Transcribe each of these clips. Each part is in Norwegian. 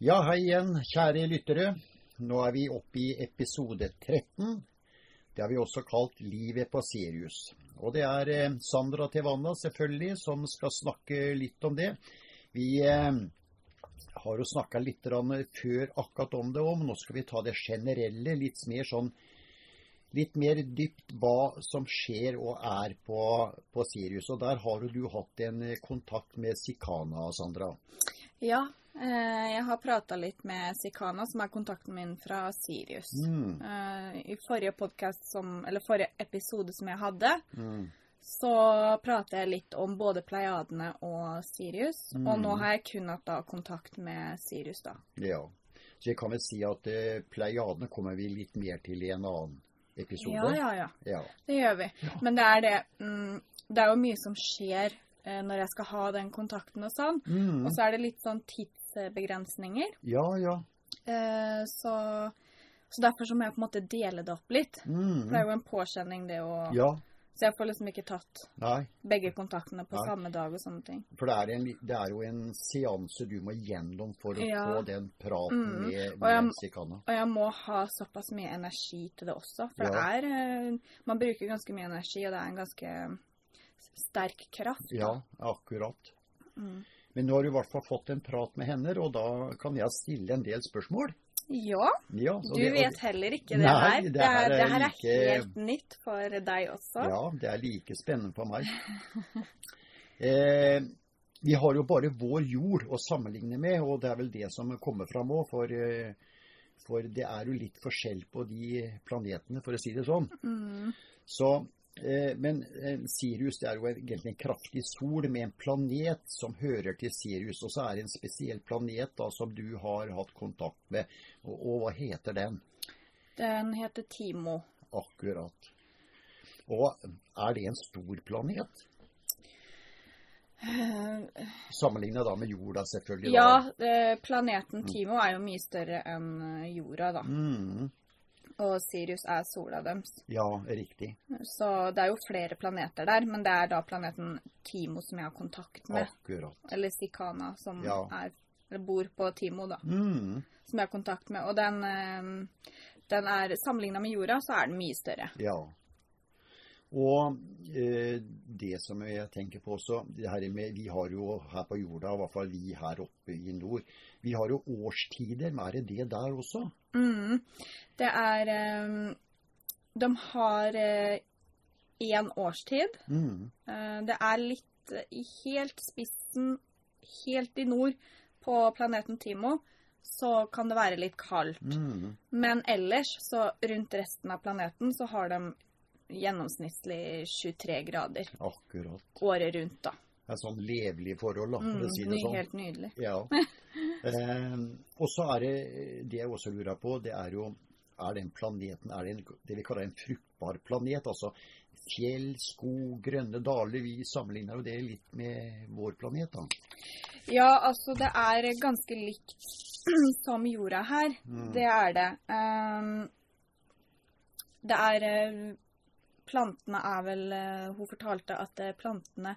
Ja, hei igjen, kjære lyttere. Nå er vi oppe i episode 13. Det har vi også kalt Livet på Sirius. Og det er eh, Sandra Tevanna selvfølgelig som skal snakke litt om det. Vi eh, har jo snakka litt før akkurat om det men nå skal vi ta det generelle, litt mer sånn litt mer dypt hva som skjer og er på, på Sirius. Og der har jo du hatt en kontakt med Sikana, Sandra. Ja, eh, jeg har prata litt med Sikana, som er kontakten min fra Sirius. Mm. Eh, I forrige podcast som, eller forrige episode som jeg hadde, Mm. så pratet jeg litt om både Pleiadene og Sirius. Mm. Og nå har jeg kun hatt da kontakt med Sirius, da. Ja. Så jeg kan vel si at uh, Pleiadene kommer vi litt mer til i en annen episode. Ja, ja, ja. Ja. Det gjør vi. Men det er det mm, Det er jo mye som skjer eh, når jeg skal ha den kontakten og sånn. Mm. Og så er det litt sånn tidsbegrensninger. ja, ja. Eh, så, så derfor så må jeg på en måte dele det opp litt. For det er Mm. jo en påkjenning, det å Ja. Så jeg får liksom ikke tatt Nei. begge kontaktene på Nei. samme dag og sånne ting. For det er, en, det er jo en seanse du må gjennom for å Ja. få den praten Mm. med, Og jeg- med Sikana. Og jeg må ha såpass mye energi til det også. For Ja. det er eh, Man bruker ganske mye energi, og det er en ganske sterk kraft. Ja, akkurat. Mm. Men nå har du i hvert fall fått en prat med henne, og da kan jeg stille en del spørsmål. Ja, Ja, du det- vet heller ikke det Nei, her. det er, her er det her er like- helt nytt for deg også. Ja, det er like spennende for meg. Eh, vi har jo bare vår jord å sammenligne med, og det er vel det som kommer fram òg. For, eh, for det er jo litt forskjell på de planetene, for å si det sånn. Mm. Så, men eh, Sirius det er jo egentlig en kraftig sol med en planet som hører til Sirius. Og så er det en spesiell planet da, som du har hatt kontakt med. Og, og hva heter den? Den heter Timo. Akkurat. Og er det en stor planet? Sammenligna Sammenlignet da med jorda, selvfølgelig. Ja, da. planeten Timo er jo mye større enn eh, jorda, da. Da. Mm, Og Sirius er sola deres. ja, riktig. Så det er jo flere planeter der, men det er da planeten Timo som jeg har kontakt med. Akkurat. Eller Sikana, som Ja. er, eller bor på Timo, da. Mm, Som jeg har kontakt med. Og den, eh, den er sammenligna med jorda, så er den mye større. ja. Og eh, det som jeg tenker på også, med, vi har jo her på jorda, i hvert fall vi her oppe i nord, vi har jo årstider. Men er det det der også? Mm. Det er eh, De har én årstid. Mm, Eh, Det er litt eh, i helt spissen, helt i nord på planeten Timo, så kan det være litt kaldt. mm, Men ellers, så rundt resten av planeten, så har de gjennomsnittlig 23 grader akkurat. året rundt, da. Det er sånn levelige forhold, da, for Mm, å si det sånn. Helt nydelig. Ja. Eh, og så er det det jeg også lurer på, det er jo Er den planeten er det, en, det vi kaller en fruktbar planet? Altså fjell, skog, grønne daler. Vi sammenligner jo det litt med vår planet, da. Ja, altså, det er ganske likt som jorda her. Mm. Det er det. Um, det er eh, Plantene er vel eh, Hun fortalte at eh, plantene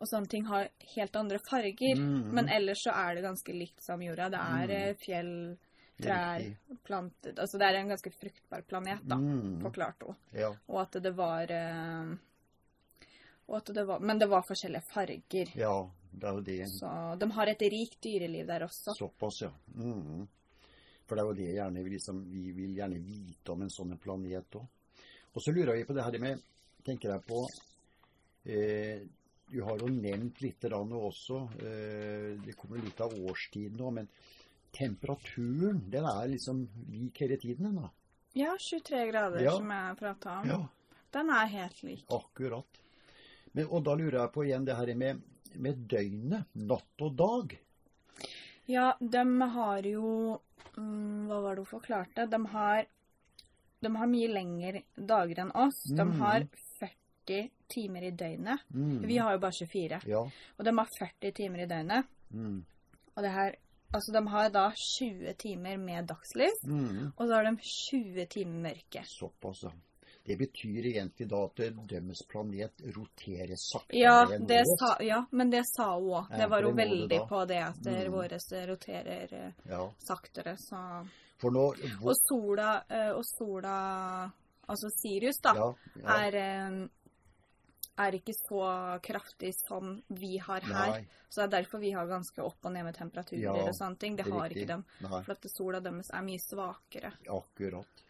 og sånne ting har helt andre farger. Mm. Men ellers så er det ganske likt som jorda. Det er Mm. eh, fjell, trær, planter Altså det er en ganske fruktbar planet, da, Mm. forklarte hun. Ja, Og at det var og at det var, Men det var forskjellige farger. ja, det er jo det. Så de har et rikt dyreliv der også. Såpass, ja. Mm. For det er jo det gjerne, vi, liksom, vi vil gjerne vite om en sånn planet òg. Og så lurer jeg på det her med Tenker jeg på eh, Du har jo nevnt litt nå også, eh, det kommer litt av årstiden nå, men temperaturen den er liksom lik hele tiden, den da. Ja, 23 grader, Ja. som jeg prata om. Ja, Den er helt lik. akkurat. Men, og da lurer jeg på igjen det her med, med døgnet. Natt og dag. Ja, de har jo mm, Hva var det hun forklarte? De har, de har mye lengre dager enn oss. De Mm. har 40 timer i døgnet. Mm. Vi har jo bare 24. Ja. Og de har 40 timer i døgnet. Mm. Og det her Altså, de har da 20 timer med dagslys, Mm. og så har de 20 timer mørke. Såpass, ja. Det betyr egentlig da at deres planet roterer saktere Ja, enn vår. ja, men det sa hun òg. Det var hun veldig på det at Mm. våre roterer eh, Ja, saktere, så for nå Og sola, eh, og sola altså Sirius, da, ja, ja, er, eh, er ikke så kraftig som vi har her. Nei, Så det er derfor vi har ganske opp og ned med temperaturer Ja, og sånne ting. Det har riktig. ikke dem. nei, For at sola deres er mye svakere. akkurat.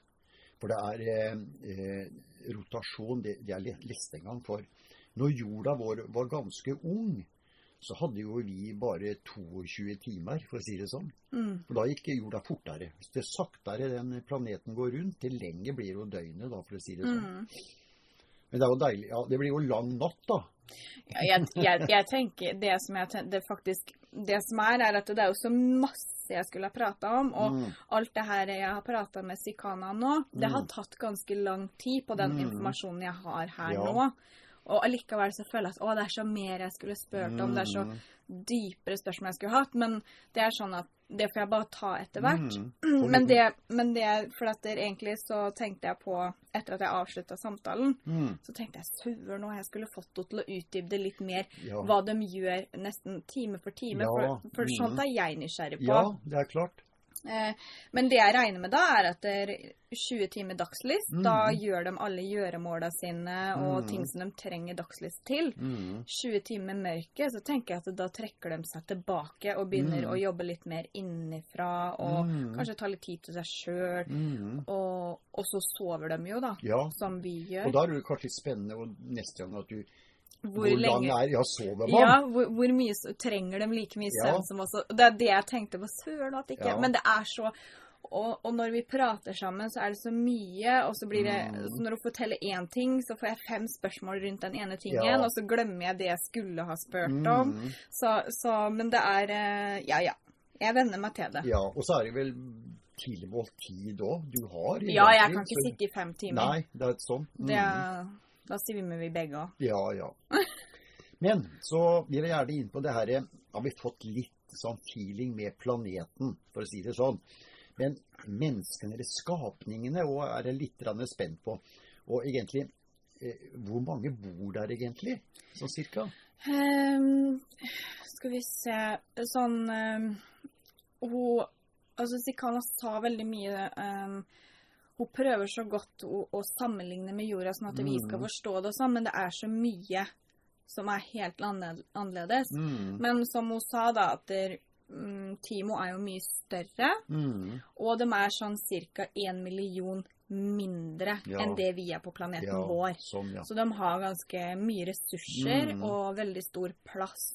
For det er eh, eh, rotasjon, det, det er leste for. Når jorda vår var ganske ung, så hadde jo vi bare 22 timer, for å si det sånn. Mm. For da gikk jorda fortere. Det saktere den planeten går rundt, til lenger blir jo døgnet, da, for å si det sånn. Mm. Men det er jo deilig. Ja, det blir jo lang natt, da. Ja, jeg, jeg, jeg tenker det som jeg det faktisk Det som er, er at det er jo så masse jeg skulle ha prata om. Og Mm. alt det her jeg har prata med Sikana nå, det Mm. har tatt ganske lang tid på den Mm. informasjonen jeg har her Ja. nå. Og allikevel så føler jeg at å, det er så mer jeg skulle spurt om. Det er så Mm. dypere spørsmål jeg skulle hatt. Men det er sånn at det får jeg bare ta etter hvert. Mm. Men det, men det For at det, egentlig så tenkte jeg på, etter at jeg avslutta samtalen, Mm. så tenkte jeg søren nå, jeg skulle fått henne til å utdype det litt mer. Ja. Hva de gjør nesten time for time. Ja, For, for sånt er jeg nysgjerrig på. ja, det er klart. Eh, men det jeg regner med da, er at det er 20 timer dagslys. Mm. Da gjør de alle gjøremåla sine og Mm. ting som de trenger dagslys til. Mm. 20 timer mørke, så tenker jeg at da trekker de seg tilbake og begynner Mm. å jobbe litt mer innenfra. Og Mm. kanskje ta litt tid til seg sjøl. Mm. Og, og så sover de jo, da. Ja. Som vi gjør. Og da er det kanskje litt spennende og neste gang at du Hvor, Hvor lenge er Ja, sover man? Ja, hvor, hvor mye trenger de like mye Ja. som oss? Det er det jeg tenkte på. Søren at ikke Ja. Men det er så og, og når vi prater sammen, så er det så mye, og så blir det Mm. Så når hun forteller én ting, så får jeg fem spørsmål rundt den ene tingen, Ja. og så glemmer jeg det jeg skulle ha spurt om. Mm. Så, så Men det er eh, Ja, ja. Jeg venner meg til det. Ja, og så er det vel tilmålt tid òg. Du har Ja, jeg egentlig, kan ikke så- sitte i fem timer. Nei, det er sånn. Mm. Det er, da svimmer vi begge òg. Ja, ja. Men så vil jeg gjerne inn på det her Har vi fått litt sånn feeling med planeten, for å si det sånn. Men menneskene, eller skapningene, og er jeg litt spent på. Og egentlig eh, Hvor mange bor der egentlig? Sånn cirka? Um, skal vi se Sånn um, Hun Altså, Sikana sa veldig mye ehm, Hun prøver så godt å, å sammenligne med jorda, sånn at vi skal Mm. forstå det og sånn, men det er så mye som er helt annerledes. Mm. Men som hun sa, da, at der, um, Timo er jo mye større, Mm. og de er sånn ca. én million mindre Ja. enn det vi er på planeten Ja, vår. sånn, ja. Så de har ganske mye ressurser Mm. og veldig stor plass.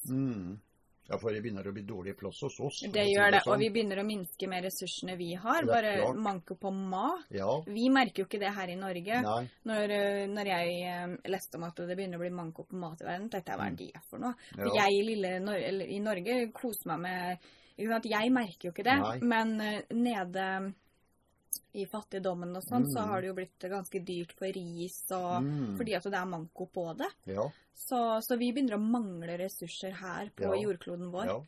Mm. Ja, for det begynner å bli dårlig plass hos oss. Det gjør det, sånn. og vi begynner å minske med ressursene vi har. Bare klart. manko på mat. Ja. Vi merker jo ikke det her i Norge. Når, eh, når jeg eh, leste om at det begynner å bli manko på mat i verden, tenkte jeg hva er det for noe? For Mm. Ja. jeg i, lille Nor eller, i Norge koser meg med? Jeg merker jo ikke det, Nei. men eh, nede i fattigdommen og sånn, så Mm. har det jo blitt ganske dyrt for ris, og, Mm. fordi at det er manko på det. Ja. Så, så vi begynner å mangle ressurser her på Ja. jordkloden vår. ja.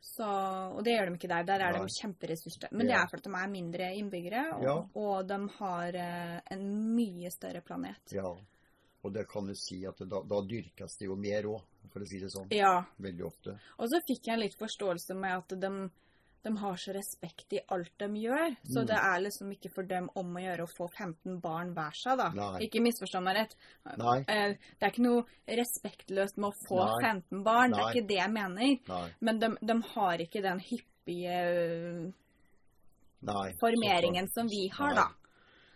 Så, og det gjør de ikke der. Der er Nei. de kjemperessurser. Men det er fordi de er mindre innbyggere, og, og de har eh, en mye større planet. Ja. Og det kan du si at da, da dyrkes det jo mer òg, for å si det sånn. Ja. Veldig ofte. Og så fikk jeg litt forståelse med at de, de har så respekt i alt de gjør. Så Mm. det er liksom ikke for dem om å gjøre å få 15 barn hver seg, da. Nei. Ikke misforstå meg rett. Nei. Eh, Det er ikke noe respektløst med å få Nei. 15 barn. Det er ikke det jeg mener. Men de, de har ikke den hyppige formeringen som vi har, da.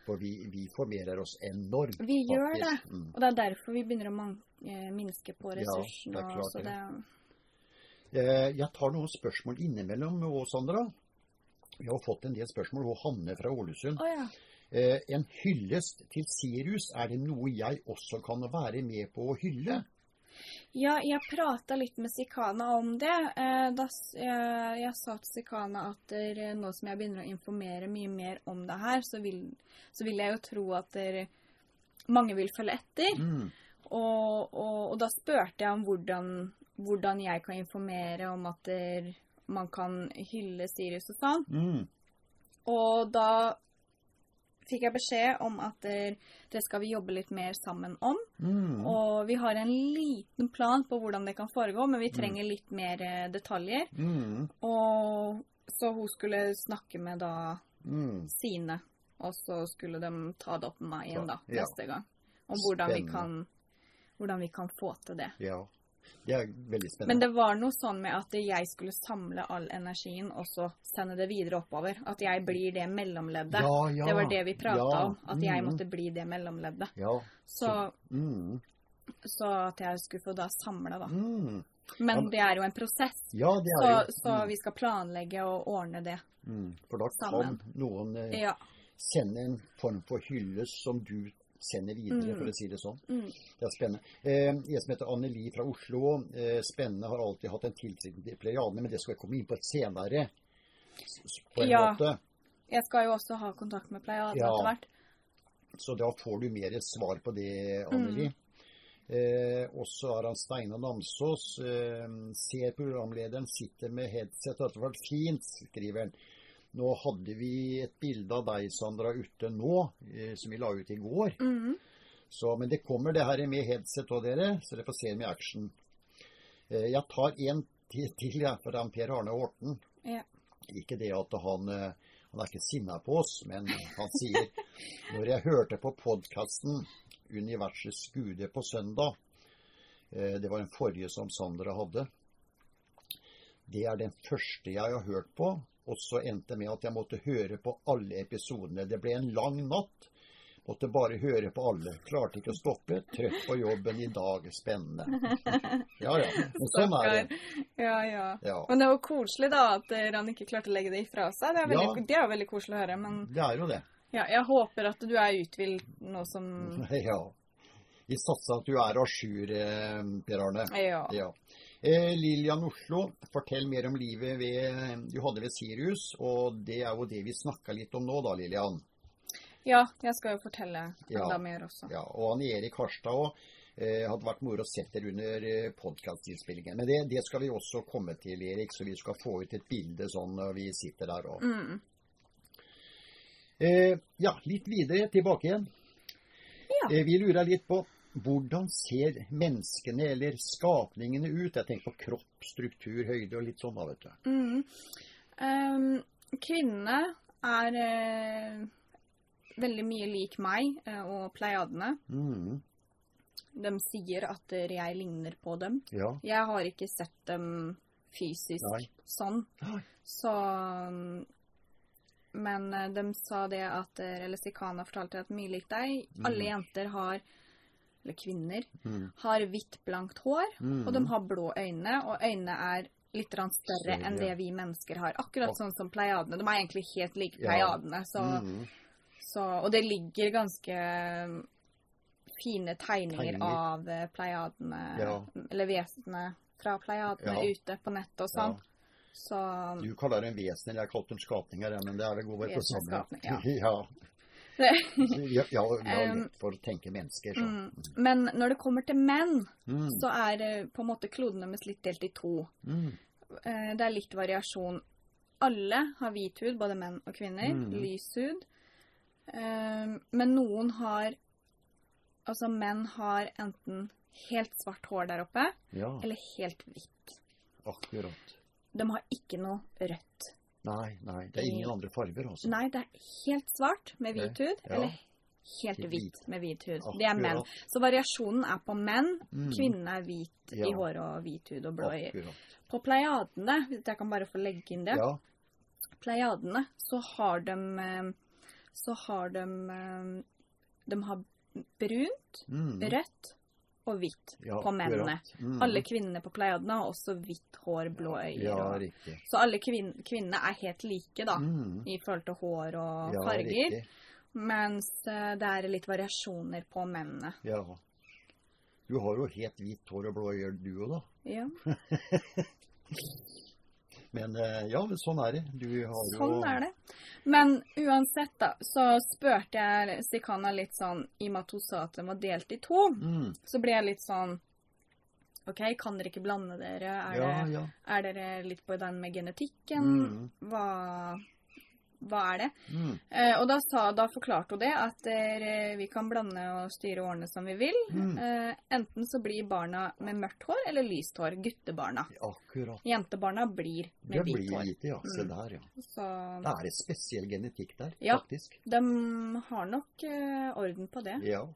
For vi, vi formerer oss enormt. Vi gjør det. Mm. Og det er derfor vi begynner å man eh, minske på ressursene. Ja, det er klart så det. Eh, Jeg tar noen spørsmål innimellom òg, Sandra. Vi har fått en del spørsmål. Og Hanne fra Ålesund. Oh, ja. Eh, En hyllest til Sirius, er det noe jeg også kan være med på å hylle? Ja, jeg prata litt med Sikana om det. Eh, da, jeg, jeg sa til Sikana at nå som jeg begynner å informere mye mer om det her, så vil, så vil jeg jo tro at mange vil følge etter. Mm. Og, og, og da spurte jeg om hvordan, hvordan jeg kan informere om at der, man kan hylle Sirius og sånn. Mm. Og da fikk jeg beskjed om at der, det skal vi jobbe litt mer sammen om. Mm. Og vi har en liten plan på hvordan det kan foregå, men vi trenger litt mer eh, detaljer. Mm. Og så hun skulle snakke med da Mm. sine, og så skulle de ta det opp med meg igjen da, Ja. neste gang. Om hvordan vi, kan, hvordan vi kan få til det. Ja. Det er veldig spennende. Men det var noe sånn med at jeg skulle samle all energien og så sende det videre oppover. At jeg blir det mellomleddet. Ja, ja. Det var det vi prata Ja. om. At jeg Mm. måtte bli det mellomleddet. Ja. Så, Mm. så at jeg skulle få da samle, da. Mm. Men det er jo en prosess. Ja, det Så, jo så mm. vi skal planlegge og ordne det. Mm. For da kan sammen. noen eh, Ja. sende en form for hyllest som du sender videre, Mm. for å si det sånn. Mm. Det er spennende. Eh, en som heter Anneli fra Oslo. Eh, spennende har alltid hatt en tilknytning til Pleiadene, men det skal jeg komme inn på senere. På en Ja. måte. Jeg skal jo også ha kontakt med pleiadene Ja. etter hvert. Så da får du mer svar på det, Anneli. Mm. Eh, og så er han Steinar Namsås. Eh, ser programlederen sitter med headset. det hadde vært fint, skriver han. Nå hadde vi et bilde av deg, Sandra, ute nå, eh, som vi la ut i går. Mm. Så, men det kommer det her med headset og dere, så dere får se med action. Eh, jeg tar en til, jeg, for det er Per Arne Horten. Ja. Ikke det at han, eh, han er ikke sinna på oss, men han sier Når jeg hørte på podkasten 'Universets gude' på søndag, eh, det var den forrige som Sandra hadde, det er den første jeg har hørt på. Og så endte det med at jeg måtte høre på alle episodene. Det ble en lang natt. Måtte bare høre på alle. Klarte ikke å stoppe. Trøtt på jobben i dag. Spennende. Ja ja. Men sånn er det. Ja, ja. Ja. Men det var koselig da at eh, han ikke klarte å legge det ifra seg. Det er veldig, Ja. det er veldig koselig å høre. Men Det er jo det. ja, jeg håper at du er uthvilt nå som Ja. Vi satser at du er a jour, eh, Per Arne. Ja. Ja. Eh, Lillian Oslo, fortell mer om livet ved, du hadde ved Sirius. Og det er jo det vi snakka litt om nå, da, Lillian. ja, jeg skal jo fortelle Ja. mer også. Ja, og han Erik Harstad òg. Eh, hadde vært moro å se dere under eh, podkastinnspillingen. Men det, det skal vi også komme til, Erik, så vi skal få ut et bilde sånn når vi sitter der. òg. Mm. Eh, ja, litt videre tilbake igjen. Ja. Eh, vi lurer litt på hvordan ser menneskene eller skapningene ut? Jeg tenker på kropp, struktur, høyde og litt sånn, da, vet du. Mm. Um, kvinnene er uh, veldig mye lik meg uh, og pleiadene. Mm, De sier at jeg ligner på dem. ja. Jeg har ikke sett dem fysisk Nei. sånn. Så Men eh, de sa det at Eller Sikana fortalte at mye lik deg. Mm. Alle jenter har Eller kvinner Mm, har hvitt, blankt hår. mm, Og de har blå øyne, og øynene er litt større enn det vi mennesker har. Akkurat sånn som pleiadene. De er egentlig helt like pleiadene. Så, mm, så, og det ligger ganske um, fine tegninger, Tegninger. av eh, pleiadene, Ja. eller vesenene fra pleiadene Ja. ute på nettet og sånn. Så Du kaller dem vesener, jeg kalte dem skapninger, men det er vel gode på samme. Vesenskapning, ja. ja. Ja, for å tenke mennesker, så. mm. Men når det kommer til menn, Mm, så er eh, på en måte kloden deres litt delt i to. mm, Eh, Det er litt variasjon. Alle har hvit hud, både menn og kvinner. Mm. Lys hud. Men noen har Altså, menn har enten helt svart hår der oppe, eller helt hvitt. akkurat. De har ikke noe rødt. Nei, nei, det er ingen andre farger, altså. Nei, det er helt svart med hvit hud, Ja. eller helt hvit med hvit hud. Det er menn. Så variasjonen er på menn. Mm. Kvinnene er hvit Ja. i håret og hvit hud og blå i På pleiadene, hvis jeg kan bare få legge inn det Ja, Pleiadene, så har de eh, Så har de eh, De har brunt, mm, rødt og hvitt ja, på mennene. Mm, Alle kvinnene på pleiadene har også hvitt hår, blå øyne. Ja, riktig. Så alle kvin kvinnene er helt like, da, Mm, i forhold til hår og ja, farger. riktig. Mens eh, det er litt variasjoner på mennene. Ja. Du har jo helt hvitt hår og blå øyne, du òg, da. Ja, Men eh, ja, sånn er det. Du har jo sånn er det. Men uansett, da, så spurte jeg Sikana litt sånn I og med at hun sa at den var delt i to, Mm, så ble jeg litt sånn OK, kan dere ikke blande dere? Er, ja, det, ja. er dere litt på den med genetikken? Mm, Hva hva er det? Mm. Eh, og da, sa, da forklarte hun det, at der, vi kan blande og styre årene som vi vil. Mm. Eh, enten så blir barna med mørkt hår eller lyst hår. Guttebarna. Akkurat. Jentebarna blir med hvitt hår. hvite, ja. Se Mm. der, ja. Så Det er et spesiell genetikk der, Ja. faktisk. de har nok eh, orden på det. Ja.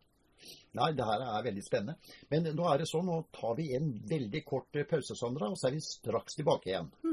Nei, det her er veldig spennende. Men nå er det sånn, nå tar vi en veldig kort eh, pause, Sandra, og så er vi straks tilbake igjen. Ja,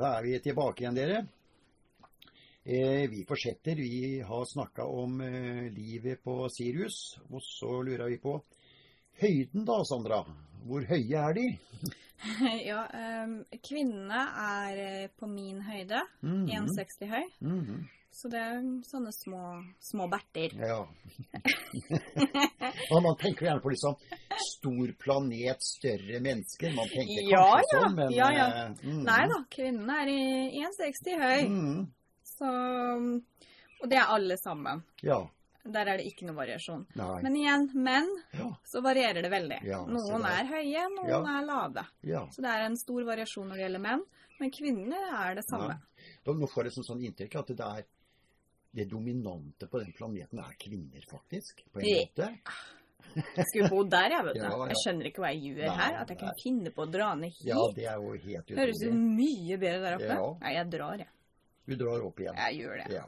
da er vi tilbake igjen, dere. Eh, vi fortsetter. Vi har snakka om eh, livet på Sirius, og så lurer vi på høyden da, Sandra. Hvor høye er de? ja, eh, kvinnene er eh, på min høyde. Mhm. 1,60 høy. Mhm. Så det er sånne små, små berter. Ja. Og man tenker gjerne på liksom stor planet, større mennesker. Man tenker Ja, kanskje ja. sånn, men Ja, ja. eh, mhm. Nei da, kvinnene er i 1,60 høy. Mm. Så, og det er alle sammen. Ja. Der er det ikke noe variasjon. Nei. Men igjen, menn, Ja. så varierer det veldig. Ja, noen er høye, noen Ja. er lave. Så det er en stor variasjon når det gjelder menn. Men kvinner er det samme. Nå får jeg sånn, sånn inntrykk at det er det dominante på den planeten er kvinner, faktisk. På en måte. Jeg skulle bo der, jeg, vet du. Ja, ja. Jeg skjønner ikke hva jeg gjør Nei, her. At jeg kan nei. finne på å dra ned hit. Ja, det er jo helt Høres jo utrolig. mye bedre der oppe. Ja. Nei, jeg drar, jeg. Du drar opp igjen. Jeg gjør det. Ja.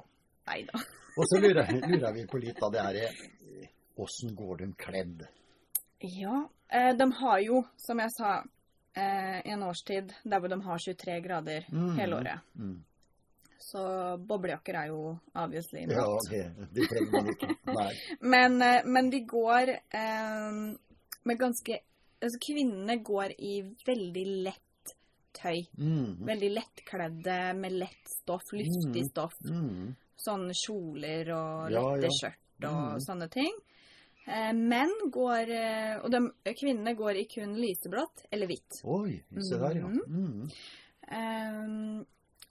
Nei da. Og så lurer, lurer vi på litt av det her Åssen går de kledd? Ja, eh, de har jo, som jeg sa, eh, en årstid der hvor de har 23 grader Mm. hele året. Mm. Så boblejakker er jo obviously Ja, det, det trenger man ikke. Nei. Men, eh, men de går eh, med ganske Altså kvinnene går i veldig lett tøy. Mm. Veldig lettkledde med lett stoff, luftig Mm. stoff. Mm. Sånne kjoler og Ja, lette ja. skjørt og Mm. sånne ting. Eh, menn går eh, Og de, kvinnene går i kun lyseblått eller hvitt. Oi, se der, ja. Mhm. Eh,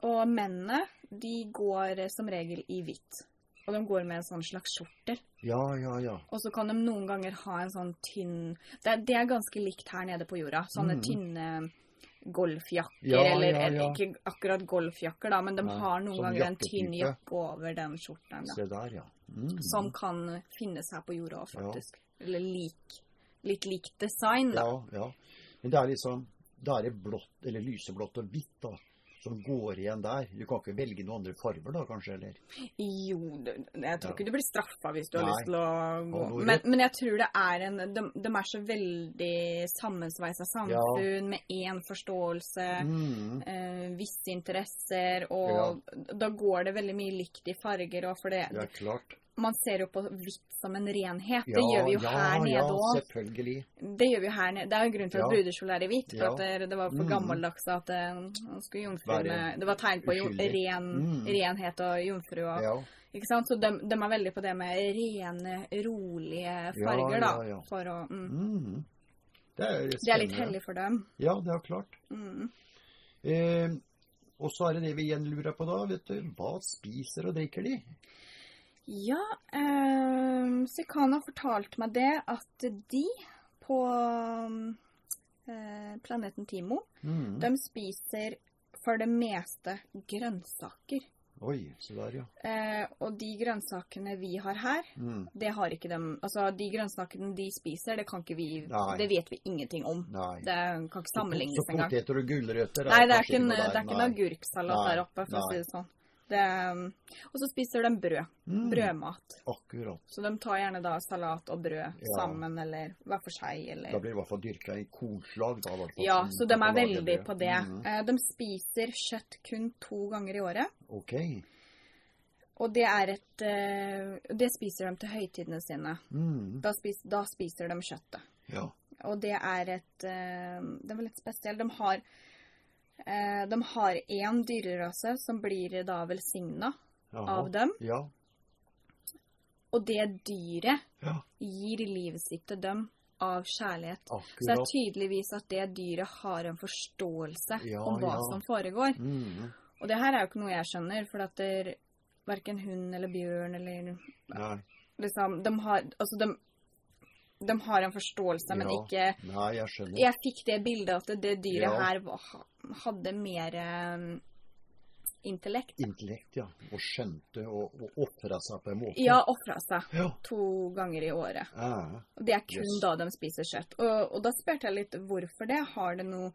og mennene, de går som regel i hvitt. Og de går med en sånn slags skjorter. Ja, ja, ja. Og så kan de noen ganger ha en sånn tynn Det er, det er ganske likt her nede på jorda. Sånne mm. tynne golfjakker, Ja, eller, ja, ja. ikke akkurat golfjakker, da, men de Nei, har noen sånn ganger en tynn jakke over den skjorten. Da, Se der, ja. Mm. som kan finnes her på jorda òg, faktisk. Eller lik, litt likt design, da. Ja, ja. Men det er liksom Da er det blått, eller lyseblått og hvitt, da. Som går igjen der. Du kan ikke velge noen andre farger da, kanskje? Eller? Jo, jeg tror Ja. ikke du blir straffa hvis du har lyst til å gå. Men, men jeg tror det er en De, de er så veldig sammensveisa samfunn med én forståelse. Mm. eh, visse interesser, og da går det veldig mye likt i farger òg, for det, er klart. Man ser jo på hvitt som en renhet. Ja, det gjør vi jo ja, her nede ja, selvfølgelig. Det gjør vi jo her nede. Det er jo grunnen til at brudekjole er i hvitt. For at det, det var for Mm. gammeldags at eh, man skulle jomfruene Være Det var tegn på ren, Mm. renhet og jomfru. Og. Ikke sant? Så de, de er veldig på det med rene, rolige farger, da. For å, mm. Mm. Det er, Det er litt hellig for dem. Ja, det er klart. Mm. Eh, og så er det det vi igjen lurer på da. vet du, Hva spiser og drikker de? Ja, eh, Sikana fortalte meg det at de på eh, planeten Timo, Mm. de spiser for det meste grønnsaker. Oi, se der, ja. Eh, og de grønnsakene vi har her, Mm. det har ikke dem Altså, de grønnsakene de spiser, det kan ikke vi Nei. Det vet vi ingenting om. Nei. Det kan ikke sammenlignes engang. så poteter og gulrøtter Nei, det er ikke, en- det er ikke noe agurksalat der oppe, for å si det sånn. Det, og så spiser de brød. Mm. Brødmat. Akkurat. Så de tar gjerne da salat og brød Ja. sammen, eller hver for seg, Da blir det i hvert fall dyrka i kornslag. Da, Hvertfall. Ja, så de er veldig på det. Mm. Eh, De spiser kjøtt kun to ganger i året. Ok. Og det er et eh, Det spiser de til høytidene sine. Mm. Da, spiser, da spiser de kjøttet. Ja. Og det er et eh, Det er litt spesielt. De har eh, De har én dyrerase som blir da velsigna av dem. Ja. Og det dyret Ja. gir livet sitt til dem av kjærlighet. Så det er tydeligvis at det dyret har en forståelse Ja, om hva som foregår. Mm. Og det her er jo ikke noe jeg skjønner, for at det, verken hund eller bjørn eller Nei. liksom De har Altså, de, de har en forståelse, men Ja. ikke Nei, jeg skjønner. Jeg fikk det bildet at det dyret Ja. her var, hadde mer eh, intellekt. Intellekt, ja. Og skjønte og, og ofra seg på en måte. Ja, ofra seg Ja. to ganger i året. Ja. Og det er kun Yes. da de spiser kjøtt. Og, og da spurte jeg litt hvorfor det. Har det noe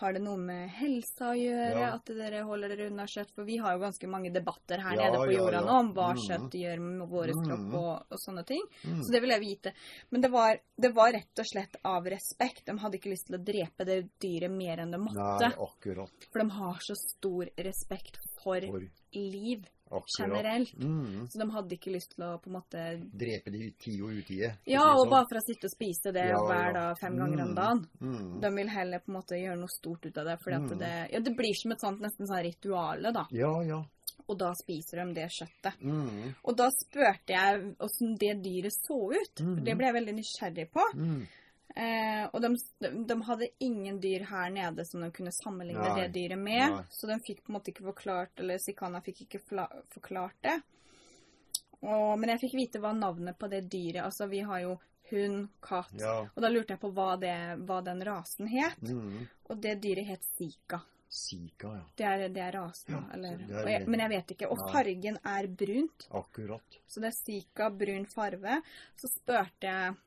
har det noe med helsa å gjøre, Ja. at dere holder dere unna kjøtt? For vi har jo ganske mange debatter her Ja, nede på jorda ja. nå om hva Mhm. kjøtt gjør med vår mm. kropp og, og sånne ting. Mm. Så det vil jeg vite. Men det var, det var rett og slett av respekt. De hadde ikke lyst til å drepe det dyret mer enn de måtte. Nei, akkurat. For de har så stor respekt for For liv akkurat. generelt. Mm. Så de hadde ikke lyst til å på en måte Drepe de i tide og utide. Ja, og sånn. bare for å sitte og spise det Ja, hver dag fem ganger om Mm. dagen. Mm. De vil heller på en måte gjøre noe stort ut av det. Fordi Mm. at det, ja, det blir som et sånt nesten sånn rituale, da. Ja, ja. Og da spiser de det kjøttet. Mm. Og da spurte jeg åssen det dyret så ut. For det ble jeg veldig nysgjerrig på. Eh, og de, de hadde ingen dyr her nede som de kunne sammenligne Nei. det dyret med. Nei. Så de fikk på en måte ikke forklart, eller Sikana fikk ikke forklart det. Og, men jeg fikk vite hva navnet på det dyret Altså, vi har jo hund, katt. Ja. Og da lurte jeg på hva, det, hva den rasen het. Mm. Og det dyret het Sika. Sika, ja. Det er, det er rasen, Ja, eller er jeg. Men jeg vet ikke. Og fargen er brunt. Akkurat. Så det er Sika, brun farve. Så spurte jeg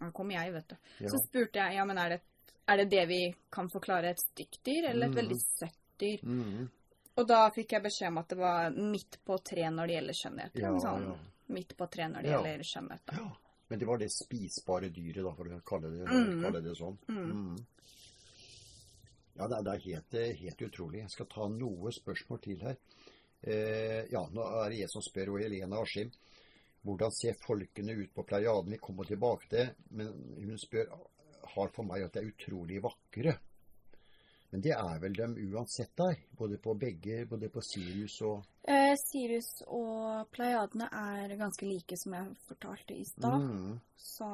Nå kom jeg, vet du. Ja. Så spurte jeg ja, men er det, er det det vi kan forklare et stygt dyr, eller et Mm. veldig søtt dyr? Mm. Og da fikk jeg beskjed om at det var midt på tre når det gjelder skjønnhet. Ja, sånn, ja. Midt på tre når det Ja. gjelder skjønnhet. Da. ja. Men det var det spisbare dyret, da, for å kalle det, Mm. kalle det sånn. Mm. Mm. Ja, det er, det er helt, helt utrolig. Jeg skal ta noe spørsmål til her. Eh, ja, nå er det jeg som spør, og Helena Askim. Hvordan ser folkene ut på Pleiaden? Vi kommer tilbake til det, men hun spør har for meg at de er utrolig vakre. Men det er vel dem uansett der, både på begge, både på Sirius og Eh, Sirius og Pleiadene er ganske like, som jeg fortalte i stad. mm, Så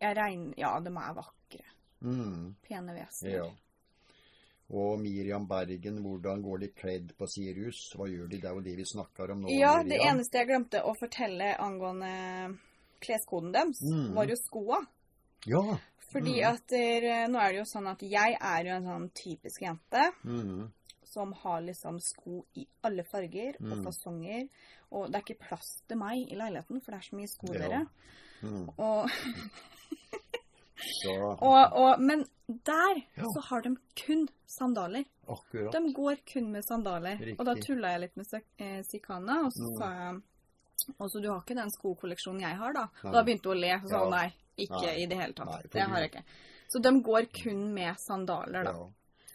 jeg regner Ja, de er vakre. mm, Pene vesener. Ja. Og Miriam Bergen, hvordan går de kledd på Sirius? Hva gjør de? Det er jo det vi snakker om nå. Ja, det eneste jeg glemte å fortelle angående kleskoden deres, Mm. var jo skoa. Ja. Fordi Mm. at der, nå er det jo sånn at jeg er jo en sånn typisk jente Mm. som har liksom sko i alle farger og Mm. fasonger. Og det er ikke plass til meg i leiligheten, for det er så mye sko, Ja. dere. Mm. Og, og, og, men der Ja. så har de kun sandaler. akkurat. De går kun med sandaler. Riktig. Og da tulla jeg litt med eh, Sikana, og så Mm. sa jeg Altså, du har ikke den skokolleksjonen jeg har, da? Nei. Og da begynte hun å le. Så Ja. nei, ikke Nei. i det hele tatt. Nei, det har jeg ikke. Så de går kun med sandaler, da. Ja.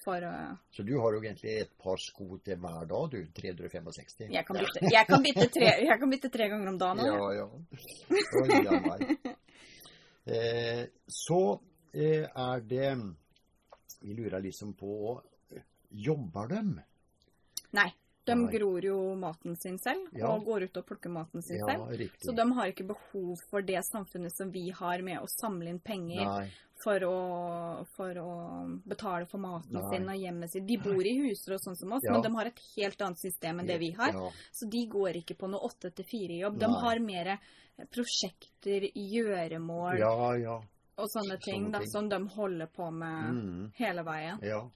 For uh, Så du har jo egentlig et par sko til hver dag, du. 365. jeg, kan bytte, jeg, kan bytte tre, jeg kan bytte tre ganger om dagen. Ja, ja. Oi, ja, så eh, er det Vi lurer liksom på Jobber dem? Nei. De Nei. gror jo maten sin selv, Ja. og går ut og plukker maten sin Ja, selv. riktig. Så de har ikke behov for det samfunnet som vi har med å samle inn penger for å, for å betale for maten Nei. sin og hjemmet sitt. De bor i huser og sånn som oss, Ja. men de har et helt annet system enn det vi har. Så de går ikke på noe åtte til fire-jobb. De har mer prosjekter, gjøremål ja, ja. og sånne ting, Sånne da, som de holder på med Mm, hele veien. ja.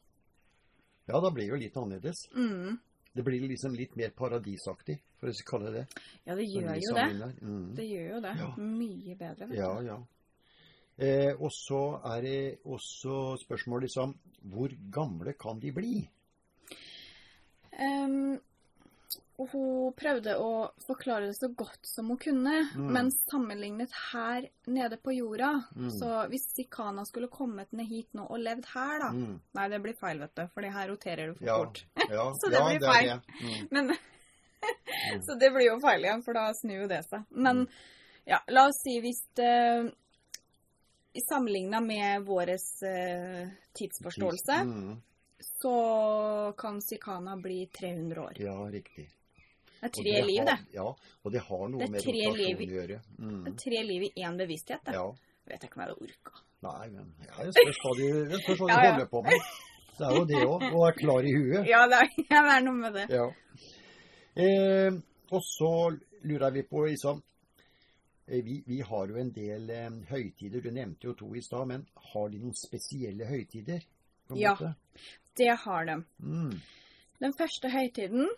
Ja, da blir det jo litt annerledes. Mm. Det blir liksom litt mer paradisaktig, for å kalle det det. Ja, det gjør jo det. Mm. Det gjør jo det. Ja. Mye bedre, vet Ja, ja. Eh, og så er det også spørsmål liksom Hvor gamle kan de bli? Ehm, Og hun prøvde å forklare det så godt som hun kunne, Mm. men sammenlignet her nede på jorda Mm. Så hvis Sikana skulle kommet ned hit nå og levd her, da Mm. Nei, det blir feil, vet du, for her roterer du for Ja. fort. Ja, Så det ja, blir feil. det. Mm. Men Så det blir jo feil igjen, for da snur jo det seg. Men Mm. ja, la oss si hvis det Sammenligna med vår eh, tidsforståelse, Mm. så kan Sikana bli 300 år. Ja, riktig. Det er tre tre liv, har, det. Ja, og det har noe Det med rotasjon å gjøre. Mm. Det er tre liv i én bevissthet. Det. Ja. Vet jeg ikke om jeg hadde orka. Nei, men jeg det spørs hva de, det spørs hva de holder på med. Det er jo det òg, å være klar i huet. Ja, det er, det noe med det. Ja. Eh, og så lurer vi på liksom vi, vi har jo en del eh, høytider. Du nevnte jo to i stad, men har de noen spesielle høytider? på Ja. måte? Det har de. Mm. Den første høytiden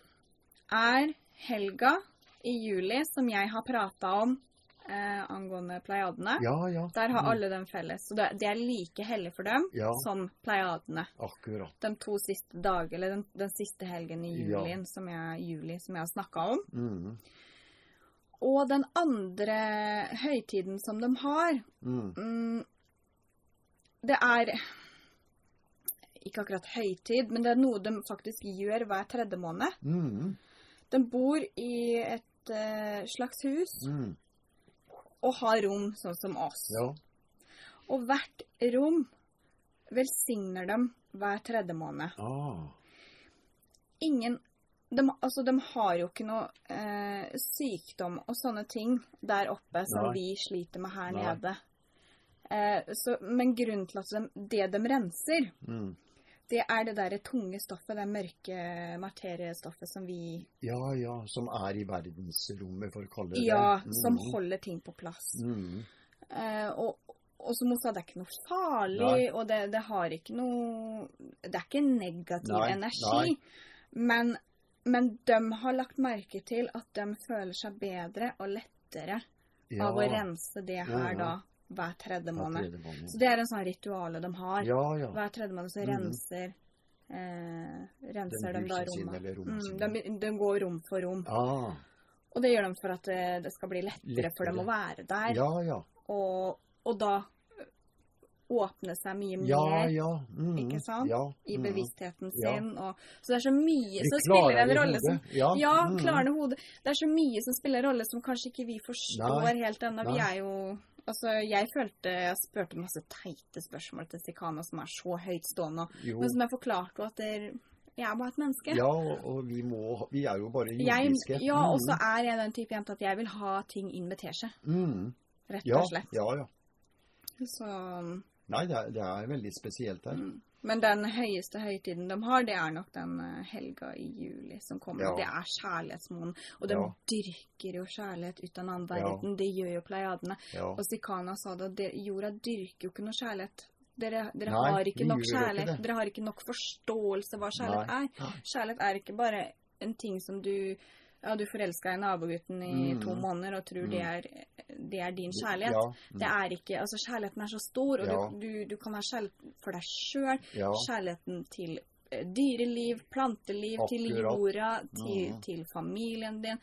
er helga i juli, som jeg har prata om eh, angående pleiadene. Ja, ja. Der har Mm. alle dem felles. Så det, det er like hellig for dem Ja. som pleiadene. Akkurat. De to siste dager, eller den, den siste helgen i julien, som jeg, juli som jeg har snakka om. Mm. Og den andre høytiden som de har, Mm. mm, det er ikke akkurat høytid, men det er noe de faktisk gjør hver tredje måned. Mm. De bor i et eh, slags hus Mm. og har rom sånn som oss. Ja. Og hvert rom velsigner dem hver tredje måned. Ah. Ingen de, altså, de har jo ikke noe eh, sykdom og sånne ting der oppe som Nei. vi sliter med her Nei. nede. Eh, så, men grunnen til at de, det de renser, Mm. Det er det der tunge stoffet, det mørke materiestoffet som vi Ja, ja. Som er i verdensrommet, for å kalle det det. Ja, Mm. som holder ting på plass. Mm. Eh, og, og som hun sa, det er ikke noe farlig, Nei. og det, det har ikke noe Det er ikke negativ Nei, energi. Men, men de har lagt merke til at de føler seg bedre og lettere Ja. av å rense det her Ja, ja. da hver tredje måned. Så det er en sånn rituale de har. Ja, ja. Hver tredje måned så Mhm. renser eh, renser de da rommet. Mm, de, de går rom for rom. Ah. Og det gjør de for at det, det skal bli lettere, for dem å være der. Ja, ja. Og, og da åpne seg mye mer Ja, ja. Mm. Ikke sant? I mm. bevisstheten Ja. sin. Og, så det er så mye som spiller en rolle som. Ja. Ja, mm. klarende hode. Det er så mye som spiller en rolle som kanskje ikke vi forstår Nei, helt ennå. Vi er jo Altså, jeg følte Jeg spurte masse teite spørsmål til Sikana som er så høytstående, men som jeg forklarte at der, jeg er bare et menneske. Ja, og vi må Vi er jo bare jordiske. ja, og så Mm. er jeg den type jente at jeg vil ha ting inn med teskje. Mm. Rett Ja, og slett. ja, ja. Så Nei, det er, det er veldig spesielt her. Mm. Men den høyeste høytiden de har, det er nok den eh, helga i juli som kommer. Ja. Det er kjærlighetsmåneden. Og de Ja. dyrker jo kjærlighet ut av en verden. Ja. Det gjør jo pleiadene. Og Sikana sa det, at jorda dyrker jo ikke noe kjærlighet. Dere, dere Nei, har ikke nok kjærlighet. ikke. Dere har ikke nok forståelse hva kjærlighet Nei. er. Kjærlighet er ikke bare en ting som du ja, du forelska i nabogutten i Mm. to måneder og tror Mm. det, er, det er din kjærlighet. Ja. mm. Det er ikke, altså Kjærligheten er så stor, og Ja. du, du, du kan være kjærlighet for deg sjøl. Ja. Kjærligheten til eh, dyreliv, planteliv, til Akkurat. jorda, til, Mhm. til familien din.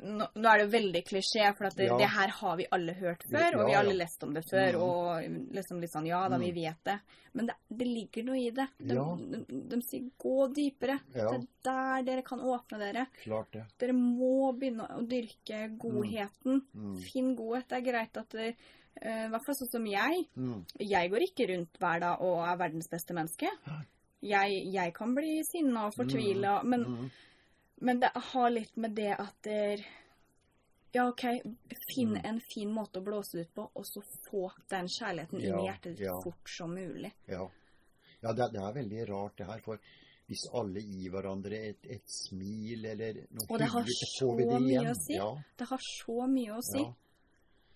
Nå, nå er det veldig klisjé, for at det, Ja. det her har vi alle hørt før, og vi har alle ja. lest om det før, Mm. og liksom litt sånn Ja da, vi Mhm. vet det. Men det, det ligger noe i det. De, Ja. de, de sier gå dypere. Ja. Det er der dere kan åpne dere. Klart det. Dere må begynne å dyrke godheten. Mm. Finn godhet. Det er greit at det, eh, I hvert fall sånn som jeg. Mm. Jeg går ikke rundt hver dag og er verdens beste menneske. Jeg, jeg kan bli sinna og fortvila, men, Mm. Men det har litt med det at der, Ja, OK, finn Mm. en fin måte å blåse ut på, og så få den kjærligheten inn i hjertet ditt ja. fort som mulig. Ja, ja det, det er veldig rart det her. For hvis alle gir hverandre et, et smil eller noe Og det har hyggelig, så så mye å si. Ja, Det har så mye å si.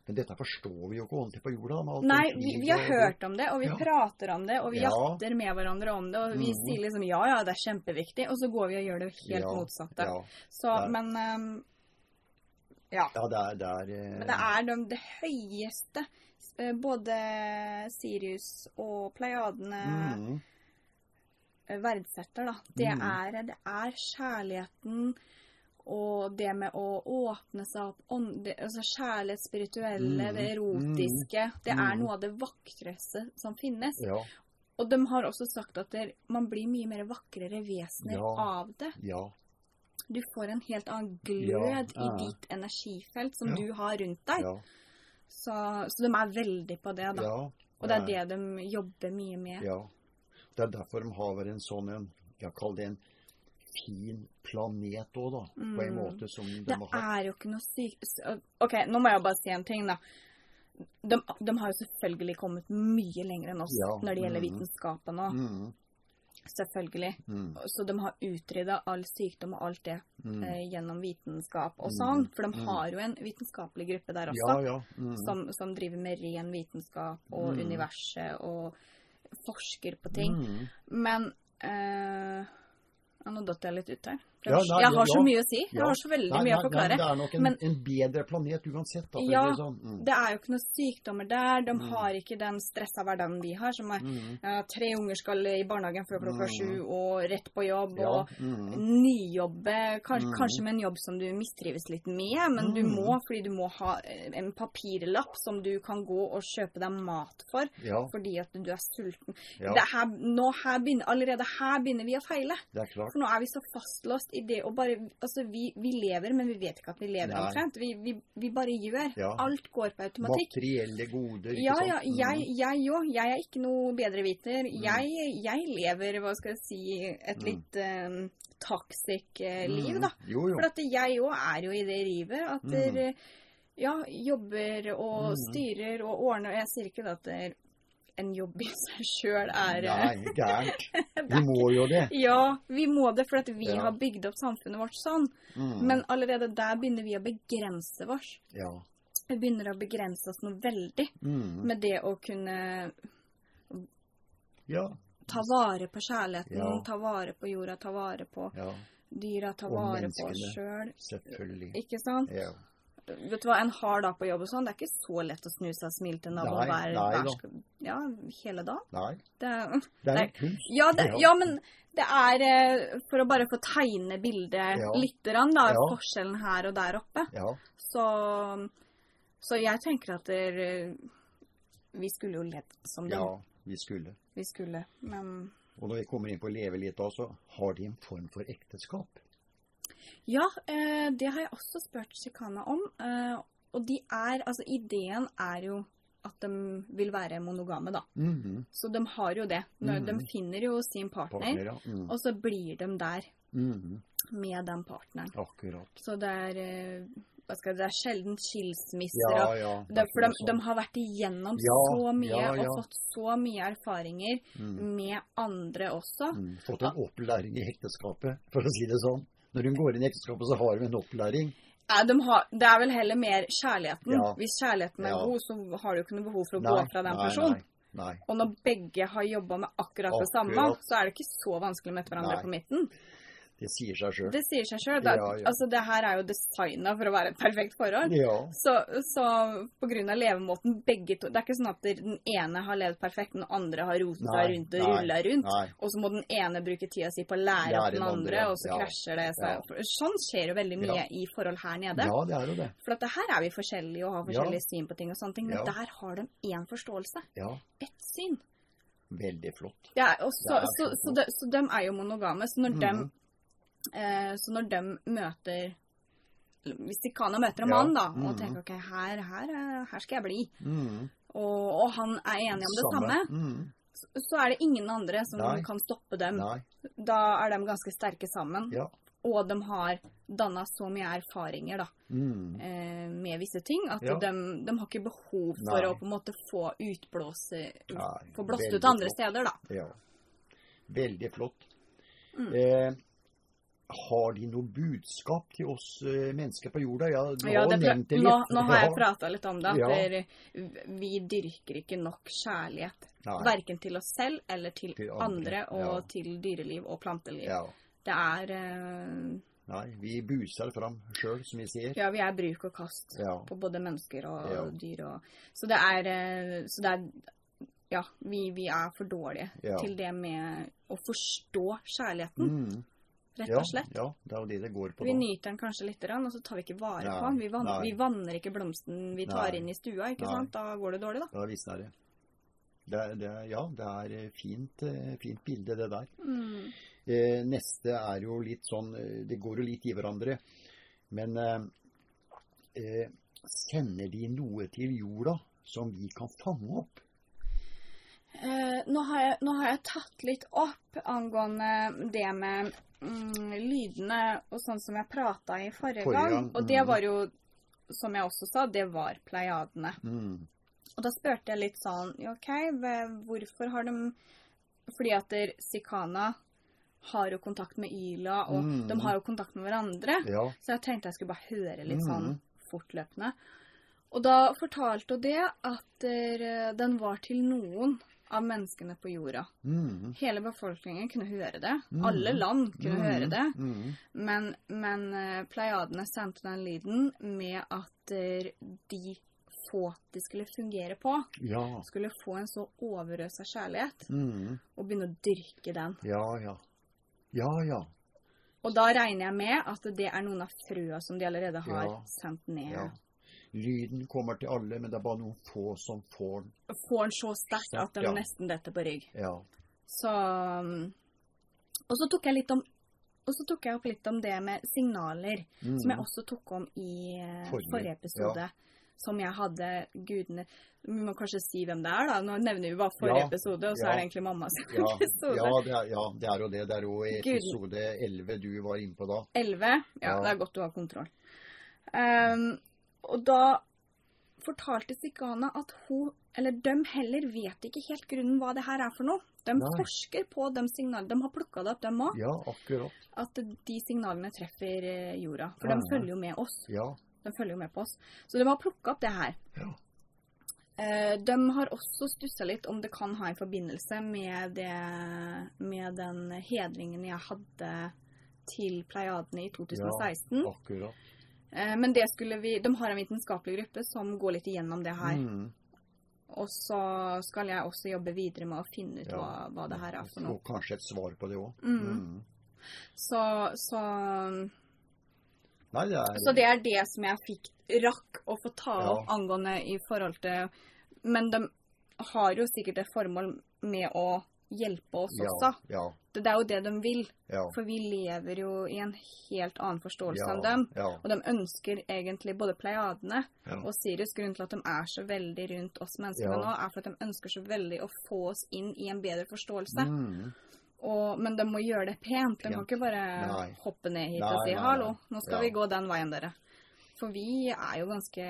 Men dette forstår vi jo ikke ordentlig på jorda. Nei, vi, vi har hørt om det, og vi Ja. prater om det, og vi Ja. jatter med hverandre om det, og vi mm. sier liksom ja, ja, det er kjempeviktig, og så går vi og gjør det helt ja, motsatte. Så, men um, Ja. ja det er, det er eh, Men det er de, det høyeste. eh, Både Sirius og Pleiadene mm, eh, verdsetter, da. Det, mm. er, det er kjærligheten og det med å åpne seg opp, ånd, altså kjærlighet, spirituelle, Mm, det erotiske, det er mm. noe av det vakreste som finnes. Ja. Og de har også sagt at der, man blir mye mer vakrere vesener Ja. av det. Ja. Du får en helt annen glød i ditt energifelt som du har rundt deg. Ja. Så, så de er veldig på det, da. ja. Og det er det de jobber mye med. Ja. Det er derfor de har en sånn en Jeg kaller det en fin planet òg, da. På en Mm. måte som de Det har er jo ikke noe sykt OK, nå må jeg bare si en ting, da. De, de har jo selvfølgelig kommet mye lenger enn oss Ja, når det gjelder mm. vitenskapen òg. mm, Selvfølgelig. mm, Så de har utrydda all sykdom og alt det mm. eh, gjennom vitenskap og sånn. For de har jo en vitenskapelig gruppe der også. ja. Mm. Som, som driver med ren vitenskap og universet og forsker på ting. Men eh, ja, Nå datt jeg litt ut her. Ja, nei, jeg har så mye å si. Jeg har så veldig Nei, mye å forklare. nei, det er nok en, Men- en bedre planet uansett. Da, Ja, det sånn. Mm. Det er jo ikke noen sykdommer der. De Mm. har ikke den stressa hverdagen vi har, som er Mm. uh, tre unger skal i barnehagen før klokka Mm. sju, og rett på jobb, Ja. og Mm. nijobbe. Kanskje, Mm. kanskje med en jobb som du mistrives litt med, men du må fordi du må ha eh, en papirlapp som du kan gå og kjøpe deg mat for, ja, fordi at du er sulten. her, nå her begynner, allerede her begynner vi å feile. det er klart. For nå er vi så fastlåst i det å bare Altså, vi, vi lever, men vi vet ikke at vi lever Nei. omtrent. Vi, vi, vi bare gjør. Ja. Alt går på automatikk. Materielle goder, ikke Ja, sant? ja, Mm. jeg jeg òg. Jeg er ikke noe bedreviter. Jeg, jeg lever, hva skal jeg si, et Mm. litt eh, toxic Mm. liv, da. Jo, jo. For at jeg òg er jo i det rivet. At Mm. dere ja, jobber og Mm. styrer og ordner. Og jeg sier ikke at det er en jobb i seg sjøl er eh, Nei, gærent. Vi må jo det. Ja, vi må det, for at vi Ja. har bygd opp samfunnet vårt sånn. Mm. Men allerede der begynner vi å begrense oss. Ja. Vi begynner å begrense oss noe veldig Mm. med det å kunne ja. ta vare på kjærligheten, Ja. ta vare på jorda, ta vare på Ja. dyra, ta vare på oss sjøl. Selv. Selvfølgelig. Ikke sant? Ja. Vet du hva en har da på jobb og sånn? Det er ikke så lett å snu seg og smile til Nei, hver, hver ja, hele dagen. Nei, Det det er en kunst. ja, det, Ja. men det er eh, For å bare få tegne bildet Ja. litt, grann, da, Ja. forskjellen her og der oppe. Ja. Så, så jeg tenker at det, vi skulle jo ledd som dem. ja, vi skulle. Vi skulle, men Og når vi kommer inn på å leve litt også, har de en form for ekteskap? Ja, eh, det har jeg også spurt Shikana om. Eh, og de er Altså, ideen er jo at de vil være monogame, da. Mhm. Så de har jo det. Når -hmm. De finner jo sin partner, Partner, ja. Mm. og så blir de der Mhm. med den partneren. Akkurat. Så det er eh, hva skal jeg, Det er sjelden skilsmisser. Ja, ja. det, for de, de har vært igjennom så mye og fått så mye erfaringer Mm. med andre også. Mm. Fått en opplæring i ekteskapet, for å si det sånn. Når hun går inn i ekteskapet, så har hun en opplæring. Ja, de har, det er vel heller mer kjærligheten. Ja. Hvis kjærligheten er Ja. god, så har du ikke noe behov for å gå fra den nei, personen. nei, nei. Og når begge har jobba med akkurat det samme, Akkurat. så er det ikke så vanskelig å møte hverandre Nei. på midten. Det sier seg sjøl. Det sier seg sjøl. Ja, ja. Altså, det her er jo designa for å være et perfekt forhold. Ja. Så, så av levemåten begge to Det er ikke sånn at den ene har levd perfekt, den andre har rotet seg rundt og rulla rundt. Nei. Og så må den ene bruke tida si på å lære Lære opp den andre, og så ja. krasjer det. seg. Ja. Sånn skjer jo veldig mye Ja. i forhold her nede. Ja, det er jo det. For at det her er vi forskjellige og har Ja. syn på ting og sånne ting, men Ja. der har de én forståelse. Ja, Ett syn. veldig flott. Er, og så, så, så de, så de er jo monogame. Så når, mm. eh, så når de møter Hvis de Sikana møter en Ja, mann da, og mhm. tenker ok, her, her, eh, her skal jeg bli, Mm. og, og han er enig om det samme, Mm. så, så er det ingen andre som Nei. kan stoppe dem. Nei. Da er de ganske sterke sammen. Ja. Og de har danna så mye erfaringer da, Mm. eh, med visse ting at Ja. de, de har ikke behov for Nei. å på en måte få utblåse Få blåst ut andre flott. steder, da. Ja. Veldig flott. Mm. Eh, har de noe budskap til oss eh, mennesker på jorda? Ja, du Ja, har det, nevnt det litt. nå, nå har jeg prata litt om det. At Ja. vi dyrker ikke nok kjærlighet. Nei. Verken til oss selv eller til, Til andre, andre, og ja. til dyreliv og planteliv. Det er uh... Nei, vi buser fram sjøl, som vi sier. Ja, vi er bruk og kast på både mennesker og dyr og Så det er uh... Så det er Ja, vi, vi er for dårlige Ja. til det med å forstå kjærligheten. Mm. Rett ja, og slett. Ja, det er jo det det går på Vi da. nyter den kanskje litt, og så tar vi ikke vare Nei, på den. Vi, van nei. vi vanner ikke blomsten vi tar Nei. inn i stua, ikke sant? Da går det dårlig, da. Da visner det. Det er, det er, ja, det er eh, fint, eh, fint bilde, det der. Mm. Eh, neste er jo litt sånn eh, Det går jo litt i hverandre. Men eh, eh, sender de noe til jorda som vi kan fange opp? Eh, nå, har jeg, nå har jeg tatt litt opp angående det med mm, lydene og sånn som jeg prata i forrige, Forrige gang. Og det mm. var jo, som jeg også sa, det var pleiadene. Mm. Og da spurte jeg litt sånn OK, hvorfor har de Fordi at der Sikana har jo kontakt med Yla, og Mm. de har jo kontakt med hverandre. Ja. Så jeg tenkte jeg skulle bare høre litt Mhm. sånn fortløpende. Og da fortalte hun det at der, den var til noen av menneskene på jorda. Mm. Hele befolkningen kunne høre det. Mm. Alle land kunne Mm. høre det. Mm. Men, men uh, pleiadene sendte den lyden med at uh, de få de skulle fungere på, Ja. skulle få en så overøsa kjærlighet, Mm. og begynne å dyrke den. Ja, ja. Ja, ja. Og da regner jeg med at det er noen av frøa som de allerede har Ja. sendt ned. ja. Lyden kommer til alle, men det er bare noen få som får den. Får den så sterkt at den Ja. nesten detter på rygg. Ja. Så um, Og så tok jeg litt om og så tok jeg opp litt om det med signaler, Mm. som jeg også tok om i eh, Forrige, forrige, episode. Som jeg hadde gudene Vi må kanskje si hvem det er, da. Nå nevner vi bare forrige Ja, episode, og så ja. er det egentlig mammas Ja, episode. ja, det er, ja, det er jo det. Det er jo Gud. episode 11 du var inne på da. 11. Ja, Ja. det er godt du har kontroll. Um, og da fortalte Sikana at hun, eller de heller, vet ikke helt grunnen hva det her er for noe. De Nei. forsker på de signalene. De har plukka det opp, de òg. Ja, akkurat. At de signalene treffer eh, jorda. For Ja, de følger jo med oss. Ja. De følger jo med på oss. Så de har plukka opp det her. Ja. Eh, De har også stussa litt om det kan ha en forbindelse med, det, med den hedringen jeg hadde til Pleiadene i 2016. Akkurat. Eh, Men det skulle vi De har en vitenskapelig gruppe som går litt igjennom det her. Mm. Og så skal jeg også jobbe videre med å finne ut Ja. hva, hva det her er for noe. Og kanskje et svar på det òg. Mm. Så, så Nei, det er Så det er det som jeg fikk rakk å få ta Ja. angående i forhold til Men de har jo sikkert et formål med å hjelpe oss ja, også. Ja. Det det er jo det de vil. Ja. For vi lever jo i en helt annen forståelse enn dem. Og de ønsker egentlig både pleiadene og Sirius. Grunnen til at de er så veldig rundt oss menneskene Ja. nå, er for at de ønsker så veldig å få oss inn i en bedre forståelse. Mm. Og, men de må gjøre det pent. De kan ikke bare Nei. hoppe ned hit Nei, og si 'hallo, nå skal vi gå den veien, dere'. For vi er jo ganske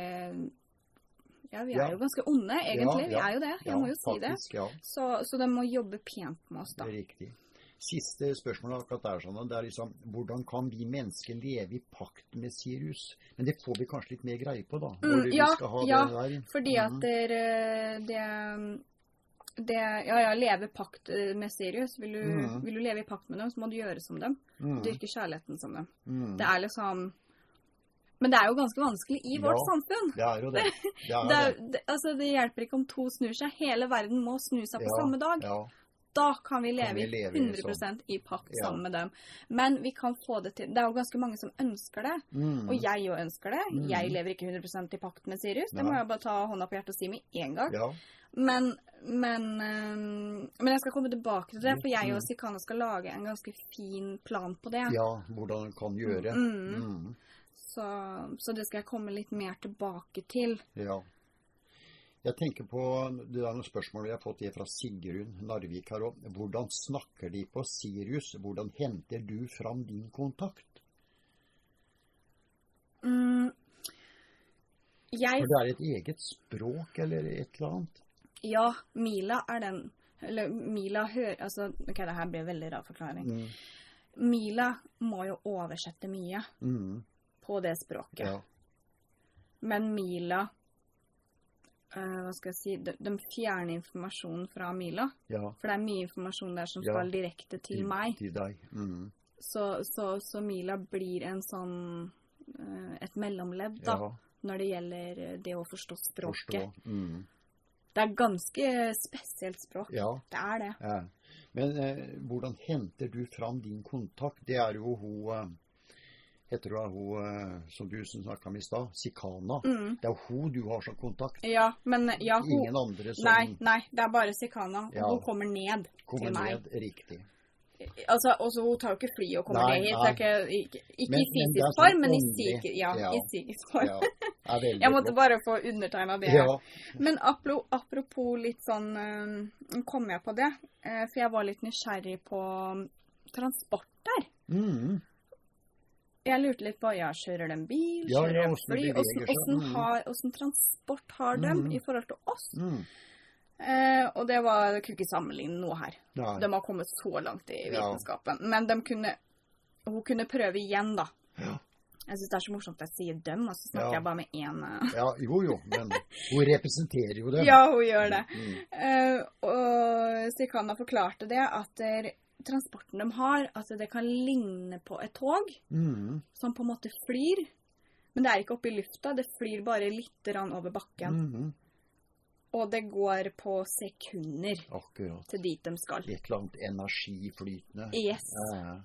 Ja, vi er jo ganske onde, egentlig. Vi er jo det. Jeg må jo si det. faktisk, Ja, Så, så de må jobbe pent med oss, da. det riktig. Siste spørsmål akkurat der, sånn, det er liksom hvordan kan vi mennesker leve i pakt med Sirius? Men det får vi kanskje litt mer greie på, da. Mm, ja, ja. Fordi Mhm. at det, det, det Ja, ja, leve pakt eh, med Sirius. Vil du, mm. vil du leve i pakt med dem, så må du gjøre som dem. Mm. Dyrke kjærligheten som dem. Mm. Det er liksom Men det er jo ganske vanskelig i vårt Ja. samfunn. Det er jo det. Det er Det, det. er, det, altså, det hjelper ikke om to snur seg. Hele verden må snu seg på Ja, samme dag. Ja. Da kan vi leve, vi leve 100% i pakt sammen med dem. Men vi kan få det til. Det er jo ganske mange som ønsker det. Mm. Og jeg jo ønsker det. Mm. Jeg lever ikke 100% i pakt med Sirius. Det må jeg bare ta hånda på hjertet og si med en gang. Ja. Men, men, øhm, men jeg skal komme tilbake til det, for jeg og Mm. Sikana skal lage en ganske fin plan på det. ja, hvordan en kan gjøre. Mm. Så, så det skal jeg komme litt mer tilbake til. Ja. Jeg tenker på, Det der spørsmål vi har fått fra Sigrun Narvik her òg. Hvordan snakker de på Sirius? Hvordan henter du fram din kontakt? Mm, jeg For det er et eget språk eller et eller annet? Ja, Mila er den Eller Mila hører Altså, ok, det her blir en veldig rar forklaring. Mm. Mila må jo oversette mye Mm. På det språket. Ja. Men Mila uh, Hva skal jeg si de, de fjerner informasjonen fra Mila. ja. For det er mye informasjon der som Ja. skal direkte til meg. Til deg. Mm. Så, så, så Mila blir en sånn uh, et mellomledd, da, Ja. når det gjelder det å forstå språket. Forstå. Mm. Det er ganske spesielt språk. Ja. Det er det. ja. Men eh, hvordan henter du fram din kontakt? Det er jo hun eh, Heter hun, hun eh, som du snakka om i stad, Sikana. Mm. Det er hun du har som kontakt. Ja, men ja, hun Ingen andre som Nei, nei, det er bare Sikana. Ja. hun kommer ned kommer til meg. ned riktig. Altså, også, hun tar jo ikke fly og kommer Nei, ned hit. Det ikke, ikke, ikke Men- i det fysisk sånn form, men i psykisk ja, Ja. i psykisk form. Ja, Jeg måtte flott. bare få undertegna det. Ja. Men apro- apropos litt sånn eh, Kom jeg på det? eh, For jeg var litt nysgjerrig på mm, transport der. Mm. Jeg lurte litt på ja, kjører de bil, Ja, kjører ja, de hvordan fly? Hvordan, Mm. har- åssen transport har de Mm. i forhold til oss? Mm. Eh, og det var jeg kunne ikke sammenligne noe her. Nei. De har kommet så langt i Ja. vitenskapen. Men de kunne, hun kunne prøve igjen, da. Ja. Jeg syns det er så morsomt at jeg sier dem, og så snakker Ja. jeg bare med én. eh. ja, jo jo, men hun representerer jo dem. Ja, hun gjør det. Mm. Uh, og Sikana forklarte det, at der, transporten de har, at det kan ligne på et tog, Mm. som på en måte flyr. Men det er ikke oppe i lufta, det flyr bare litt over bakken. Mm. Og det går på sekunder Akkurat. til dit de skal. Et eller annet energiflytende. Yes. Ja,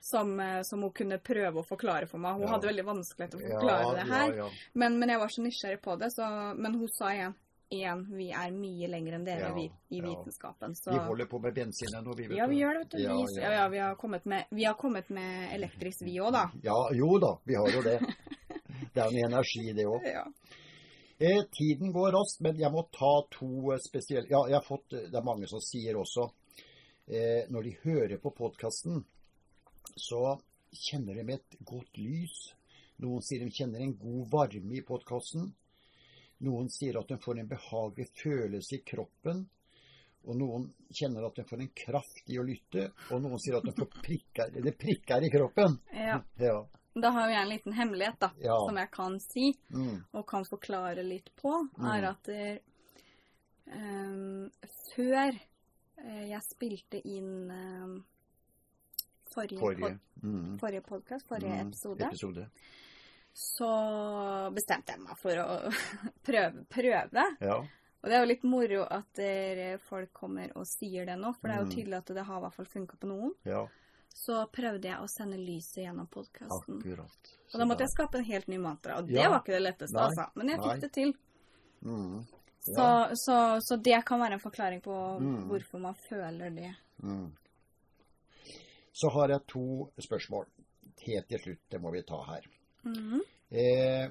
Som, eh, som hun kunne prøve å forklare for meg. Hun Ja. hadde veldig vanskelig til å ja, forklare det her. Ja, ja. Men, men jeg var så nysgjerrig på det, så, men hun sa igjen Igjen, vi er mye lenger enn dere Ja, vi, i vitenskapen. Så Vi holder på med bensinen nå, vi. vet Ja, vi gjør det, vet du. Ja, vi, ja, vi, har kommet med, vi har kommet med elektrisk, vi òg, da. Ja, jo da, vi har jo det. Det er en energi, det òg. Ja. Eh, tiden går raskt, men jeg må ta to eh, spesielle Ja, jeg har fått Det er mange som sier også eh, Når de hører på podkasten, så kjenner de et godt lys. Noen sier de kjenner en god varme i podkasten. Noen sier at de får en behagelig følelse i kroppen. Og noen kjenner at de får en kraft i å lytte. Og noen sier at de får prikker, prikker i kroppen. ja. Ja. Da har jeg en liten hemmelighet, da, Ja. som jeg kan si, Mm. og kan forklare litt på, Mm. er at der, um, før eh, jeg spilte inn um, forrige, Forrige. Mm. forrige podkast, forrige Mm. episode, episode. Så bestemte jeg meg for å prøve, prøve. Ja. Og det er jo litt moro at folk kommer og sier det nå, for det er jo Mm. tydelig at det har i hvert fall funka på noen. ja. Så prøvde jeg å sende lyset gjennom podkasten. Og da måtte jeg skape en helt ny mantra, og det Ja. var ikke det letteste, Nei. altså. Men jeg Nei. fikk det til. mm. Så, så, så det kan være en forklaring på Mm. hvorfor man føler det. Mm. Så har jeg to spørsmål helt til slutt. Det må vi ta her. Mhm. Eh,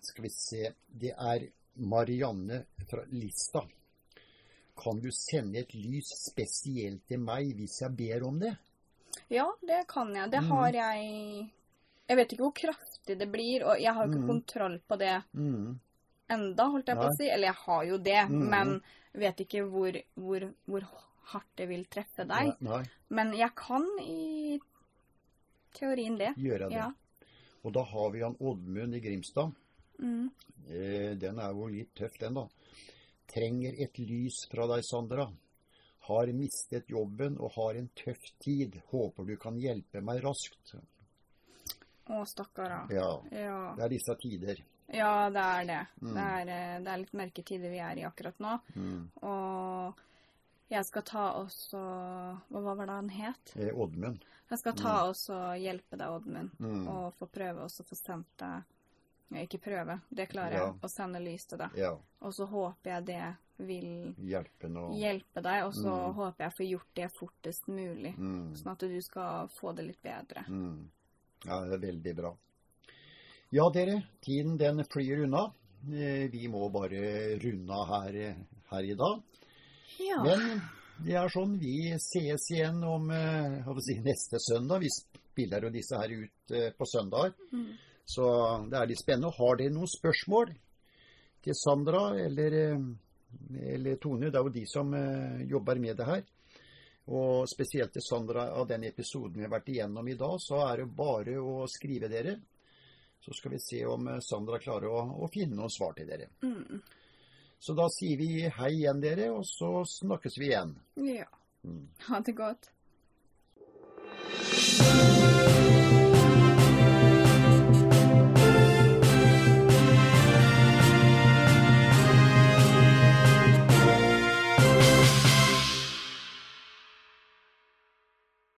skal vi se Det er Marianne fra Lista. Kan du sende et lys spesielt til meg hvis jeg ber om det? Ja, det kan jeg. Det Mm. har jeg Jeg vet ikke hvor kraftig det blir, og jeg har jo ikke Mm. kontroll på det Mm. enda, holdt jeg på å si. Eller jeg har jo det, Mm. men vet ikke hvor, hvor, hvor hardt det vil treffe deg. Nei, Men jeg kan i teorien det. Gjøre det. Ja. Og da har vi han Oddmund i Grimstad. Mm. Eh, den er jo litt tøff, den, da. Trenger et lys fra deg, Sandra. Har mistet jobben og har en tøff tid. Håper du kan hjelpe meg raskt. Å, stakkar, da. Ja, Ja. det er disse tider. ja, det er det. Mm. Det, er, eh, det er litt mørke tider vi er i akkurat nå. Mm. Og jeg skal ta også Hva var det han het? Eh, Oddmund. Jeg skal ta oss og hjelpe deg, Oddmund, Mm. og få prøve også å få sendt deg Ikke prøve, det klarer Ja. jeg. Å sende lys til deg. Ja, Og så håper jeg det vil hjelpe, hjelpe deg, og så Mm. håper jeg får gjort det fortest mulig. mm. Sånn at du skal få det litt bedre. Mm. Ja, det er veldig bra. Ja, dere. Tiden den flyr unna. Eh, Vi må bare runde av her, eh, her i dag. Ja. Men det er sånn, vi ses igjen om eh, si, neste søndag. Vi spiller jo disse her ut eh, på søndag. Mm. Så det er litt spennende. Har dere noen spørsmål til Sandra eller, eh, eller Tone? Det er jo de som jobber med det her. Og spesielt til Sandra av den episoden vi har vært igjennom i dag, så er det bare å skrive dere. Så skal vi se om Sandra klarer å, å finne noen svar til dere. Mm. Så da sier vi hei igjen, dere, og så snakkes vi igjen. ja. Mm. Ha det godt.